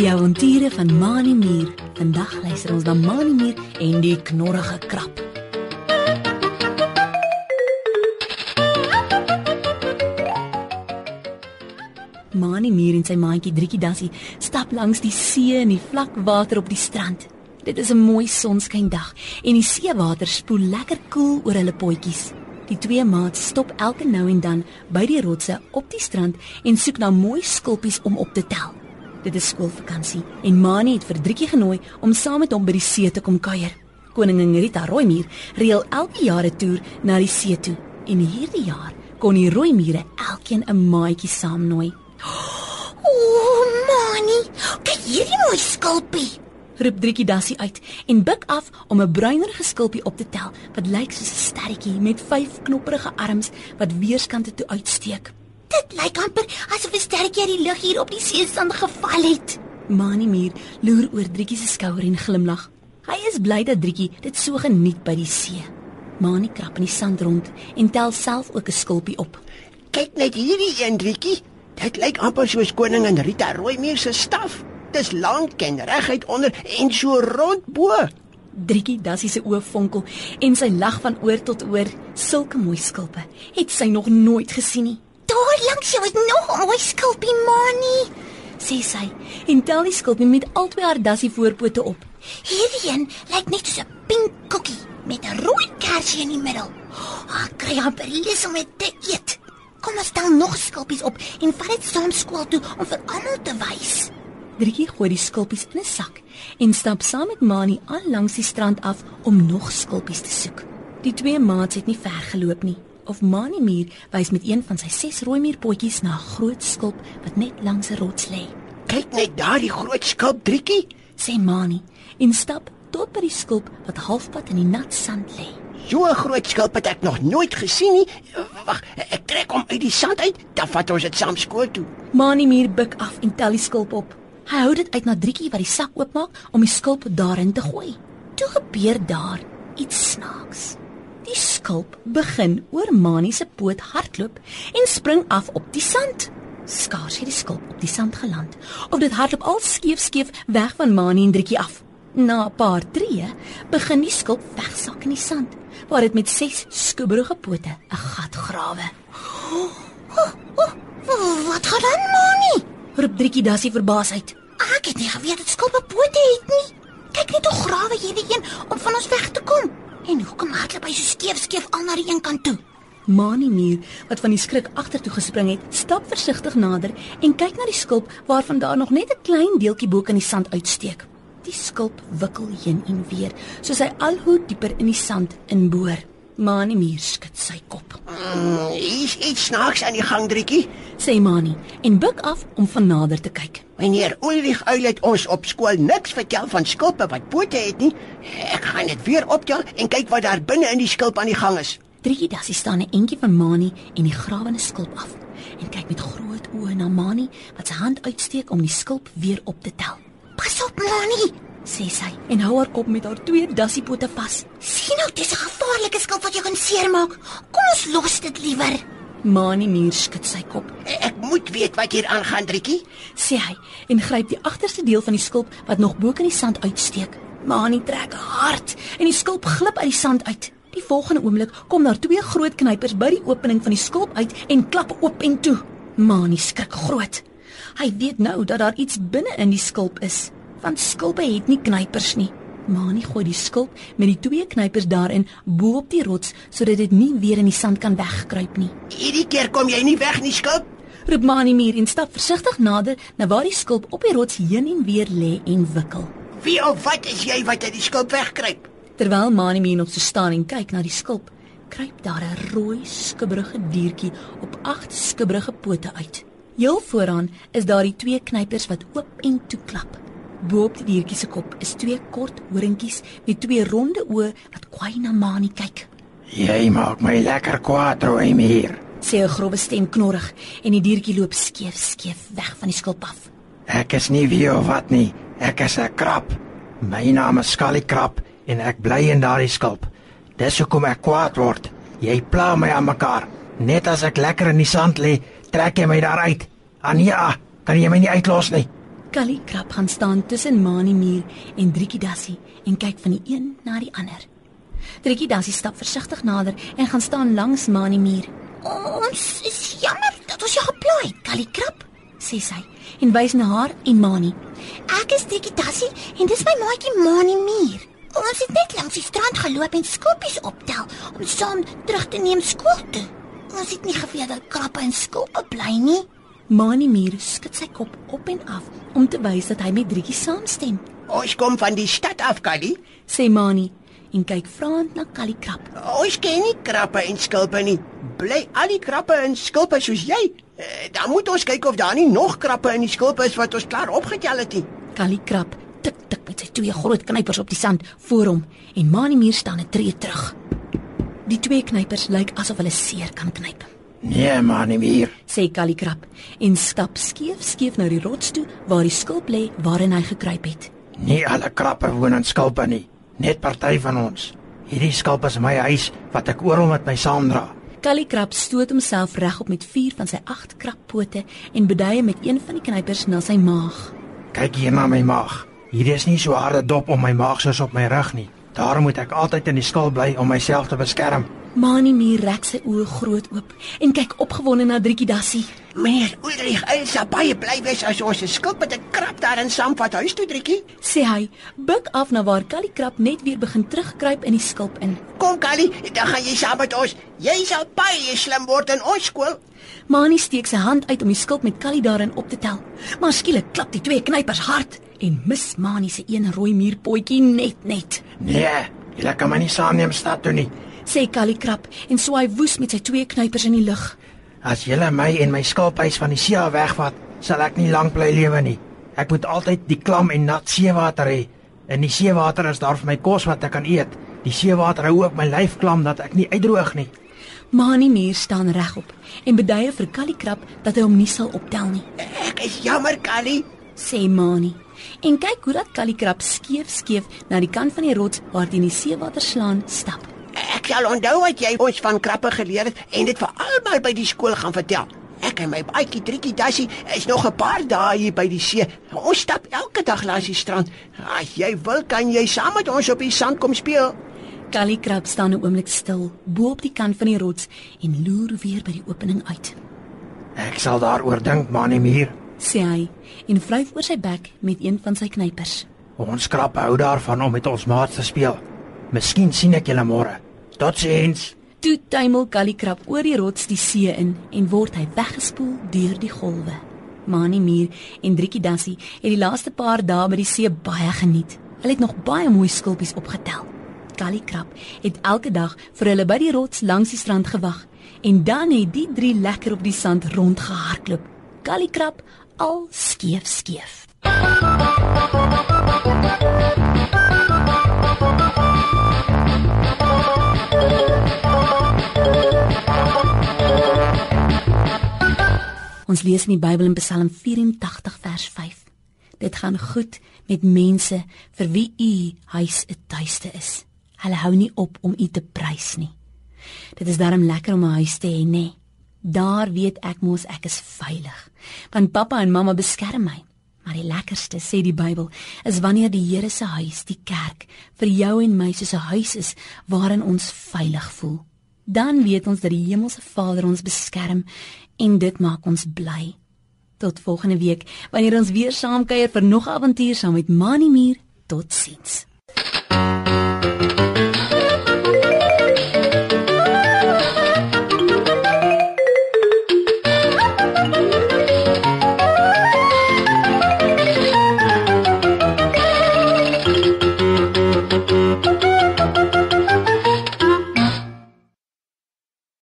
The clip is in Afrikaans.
Die avonture van Mani Mier. Vandag luister ons na Mani Mier en die knorrige krab. Mani Mier en sy maatjie Driekie Dassie stap langs die see en die vlak water op die strand. Dit is 'n mooi sonskyndag en die seewater spoel lekker koel oor hulle potjies. Die twee maats stop elke nou en dan by die rotse op die strand en soek na mooi skulpies om op te tel. Dit is skoolvakansie en Mani het vir Driekie genooi om saam met hom by die see te kom kuier. Koningin Rita Rooimier reël elke jaar 'n toer na die see toe en hierdie jaar kon die Rooimiere elkeen 'n maatjie saamnooi. O, oh, Mani, kyk hierdie mooi skulpie. Roep Driekie Dassie uit en buig af om 'n bruinerige skulpie op te tel wat lyk soos 'n sterretjie met vyf knopperige arms wat weerskante toe uitsteek. Dit lyk amper asof 'n sterretjie uit die lug hier op die seesand geval het. Mani Mier loer oor Driekie se skouer en glimlag. Hy is bly dat Driekie dit so geniet by die see. Mani krap in die sand rond en tel self ook 'n skulpie op. Kyk net hierdie een, Driekie. Dit lyk amper soos koningin Rita Rooimier se staf. Dis lank en reguit onder en so rond bo. Driekie Dassie se oë vonkel en sy lag van oor tot oor. Sulke mooi skulpe het sy nog nooit gesien nie. Daar langs jou is nog 'n mooi skulpie, Mani. sê sy en tel die skulpie met albei haar dassie voorpote op. Hierdie een lyk net soos 'n pink koekie met 'n rooi kersie in die middel. Ah, ek kry amper lus om dit te eet. Kom ons tel nog skulpies op en vat dit saam skool toe om vir almal te wys. Driekie gooi die skulpies in 'n sak en stap saam met Mani aan langs die strand af om nog skulpies te soek. Die twee maats het nie ver geloop nie. Of Mani Mier wys met een van sy ses rooi muurpotjies na 'n groot skulp wat net langs 'n rots lê. Kyk net daardie groot skulp, Driekie. Sê Mani en stap tot by die skulp wat halfpad in die nat sand lê. So 'n groot skulp het ek nog nooit gesien nie. Wag, ek trek hom uit die sand uit, dan vat ons dit saam skool toe. Mani Mier buig af en tel die skulp op. Hy hou dit uit na Driekie wat die sak oopmaak om die skulp daarin te gooi. Toe gebeur daar iets snaaks. Die skulp begin oor Mani se poot hardloop en spring af op die sand. Skaars het die skulp op die sand geland. Of dit hardloop al skeef skeef weg van Mani en Driekie af. Na 'n paar tree begin die skulp wegsak in die sand, waar dit met ses skubberige pote 'n gat grawe. Wat gaan aan, Mani? Roep Driekie Dassie verbaas uit. Ek het nie geweet dat skulpe pote het nie. Kyk net hoe grawe hierdie een om van ons weg te kom. En hoekom hardloop hy so skeef skeef al na die een kant toe? Mani Mier, wat van die skrik agtertoe gespring het, stap versigtig nader en kyk na die skulp waarvan daar nog net 'n klein deeltjie bo in die sand uitsteek. Die skulp wikkel heen en weer, soos hy al hoe dieper in die sand inboor. Mani Mier skud sy kop. Mm, Is iets snaaks aan die gang, Driekie. Sê Mani en buig af om van nader te kyk. Meneer Ulrich Uil het ons op skool niks vertel van skulpe wat pote het nie. Ek gaan dit weer optel en kyk wat daar binne in die skulp aan die gang is. Driekie Dassie staan 'n entjie van Mani en die grawende skulp af en kyk met groot oë na Mani wat sy hand uitsteek om die skulp weer op te tel. Pas op, Mani. Sê sy en hou haar kop met haar twee dassiepote vas. Sien nou, dis 'n gevaarlike skulp wat jou kan seermaak. Kom ons los dit liewer. Mani Mier skud sy kop. Ek moet weet wat hier aangaan, Driekie. sê hy en gryp die agterste deel van die skulp wat nog bo in die sand uitsteek. Mani trek hard en die skulp glip uit die sand uit. Die volgende oomblik kom daar twee groot knypers by die opening van die skulp uit en klap oop en toe. Mani skrik groot. Hy weet nou dat daar iets binne in die skulp is, want skulpe het nie knypers nie. Mani gooi die skulp met die twee knypers daarin bo op die rots sodat dit nie weer in die sand kan wegkruip nie. Hierdie keer kom jy nie weg nie, skulp. Roep Mani Mier en stap versigtig nader na waar die skulp op die rots heen en weer lê en wikkel. Wie of wat is jy wat uit die skulp wegkruip? Terwyl Mani Mier nog so staan en kyk na die skulp, kruip daar 'n rooi skubberige diertjie op agt skubberige pote uit. Heel vooraan is daar die twee knypers wat oop en toe klap. Bo op die diertjie se kop is twee kort horingkies met twee ronde oë wat kwaai na Mani kyk. Jy maak my lekker kwaad, rooi hier. Sê 'n grouwe stem knorrig en die diertjie loop skeef skeef weg van die skulp af. Ek is nie wie of wat nie. Ek is 'n krab. My naam is Skallie Krab en ek bly in daardie skulp. Dis hoekom ek kwaad word. Jy pla my aan mekaar. Net as ek lekker in die sand lê, trek jy my daaruit. Ania, kan jy my nie uitlos nie? Kali Krap gaan staan tussen Mani Muur en Driekie Dassie en kyk van die een na die ander. Driekie Dassie stap versigtig nader en gaan staan langs Mani Muur. Ons is jammer dat ons jou geplaai het, Kalikrap, sê sy en wys na haar en Mani. Ek is Dikkie Tassie en dis my maatjie Mani Mier. Ons het net langs die strand geloop en skulpies optel om saam terug te neem skool toe. Ons het nie geweet dat krappe en skulpe bly nie. Mani Mier skud sy kop op en af om te wys dat hy met Driekie saamstem. Ons kom van die stad af, Kali, sê Mani en kyk vraend na Kali Krap. Ons ken nie krappe en skulpe nie. Bly al die krappe en skulpe soos jy. Uh, dan moet ons kyk of daar nie nog krappe in die skulpe is wat ons klaar opgetel het nie. Kali Krap tik tik met sy twee groot knypers op die sand voor hom en Mani Muur staan 'n tree terug. Die twee knypers lyk asof hulle seer kan knyp. Nee, Mani Muur, sê Kali Krap en stap skief skief na die rots toe waar die skulp lê waarin hy gekruip het. Nie alle krappe woon in skulpe nie net party van ons. Hierdie skalp is my huis wat ek oral met my saamdra. Kali Krap stoot homself regop met vier van sy agt krappote en beduie met een van die knypers na sy maag. Kyk hier na my maag. Hier is nie so harde dop om my maag soos op my rug nie. Daarom moet ek altyd in die skil bly om myself te beskerm. Mani Mier rek sy oë groot oop en kyk opgewonde na Driekie Dassie. Meneer Ulrich, Elsa baie bly wees as ons 'n skilp met 'n krap daar in saamvat huis toe Driekie, sê hy, buig af na waar Callie krap net weer begin terugkruip in die skilp in. Kom Callie, dan gaan jy saam met ons. Jy sal baie slim word in ons skool. Mani steek sy hand uit om die skilp met Callie daarin op te tel. Maar skielik klap die twee knypers hard en mis Mani se een rooi muurpotjie net net. Nee, jy kan my nie saamneem stad toe nie sê Callie krap en swaai woes met sy twee knypers in die lug. As jy my en my skulphuis van die see af wegvat, sal ek nie lank bly lewe nie. Ek moet altyd die klam en nat seewater hê. In die seewater is daar vir my kos wat ek kan eet. Die seewater hou ook my lyf klam dat ek nie uitdroog nie. Mani Muur staan regop en beduie vir Callie krap dat hy hom nie sal optel nie. Ek is jammer Callie, sê Mani. En kyk hoe dat Callie krap skeef skeef na die kant van die rots waar die seewater slaan stap. Sal onthou wat jy ons van krappe geleer het en dit vir almal by die skool gaan vertel. Ek en my baadjie Trikkie Dassie is nog 'n paar dae hier by die see. Ons stap elke dag langs die strand. As jy wil, kan jy saam met ons op die sand kom speel. Callie Krab staan 'n oomblik stil bo op die kant van die rots en loer weer by die opening uit. Ek sal daaroor dink, Manie Muur, sê hy en vryf oor sy bek met een van sy knypers. Ons krap hou daarvan om met ons maats te speel. Miskien sien ek julle môre. Totsiens. Toe tuimel Kalikrap oor die rots die see in en word hy weggespoel deur die golwe. Mani Muur en Driekie Dassie het die laaste paar dae by die see baie geniet. Hulle het nog baie mooi skulpies opgetel. Kalikrap het elke dag vir hulle by die rots langs die strand gewag en dan het die drie lekker op die sand rondgehardloop. Kalikrap al skeef skeef. Ons lees in die Bybel in Psalm 84 vers 5. Dit gaan goed met mense vir wie u huis 'n tuiste is. Hulle hou nie op om u te prys nie. Dit is daarom lekker om 'n huis te hê, nê? Daar weet ek mos ek is veilig, want pappa en mamma beskerm my. Maar die lekkerste, sê die Bybel, is wanneer die Here se huis, die kerk, vir jou en my soos 'n huis is waarin ons veilig voel. Dan weet ons dat die Hemelse Vader ons beskerm en dit maak ons bly. Tot volgende week wanneer ons weer saam kuier vir nog 'n avontuur saam met Mani Muur. Totsiens.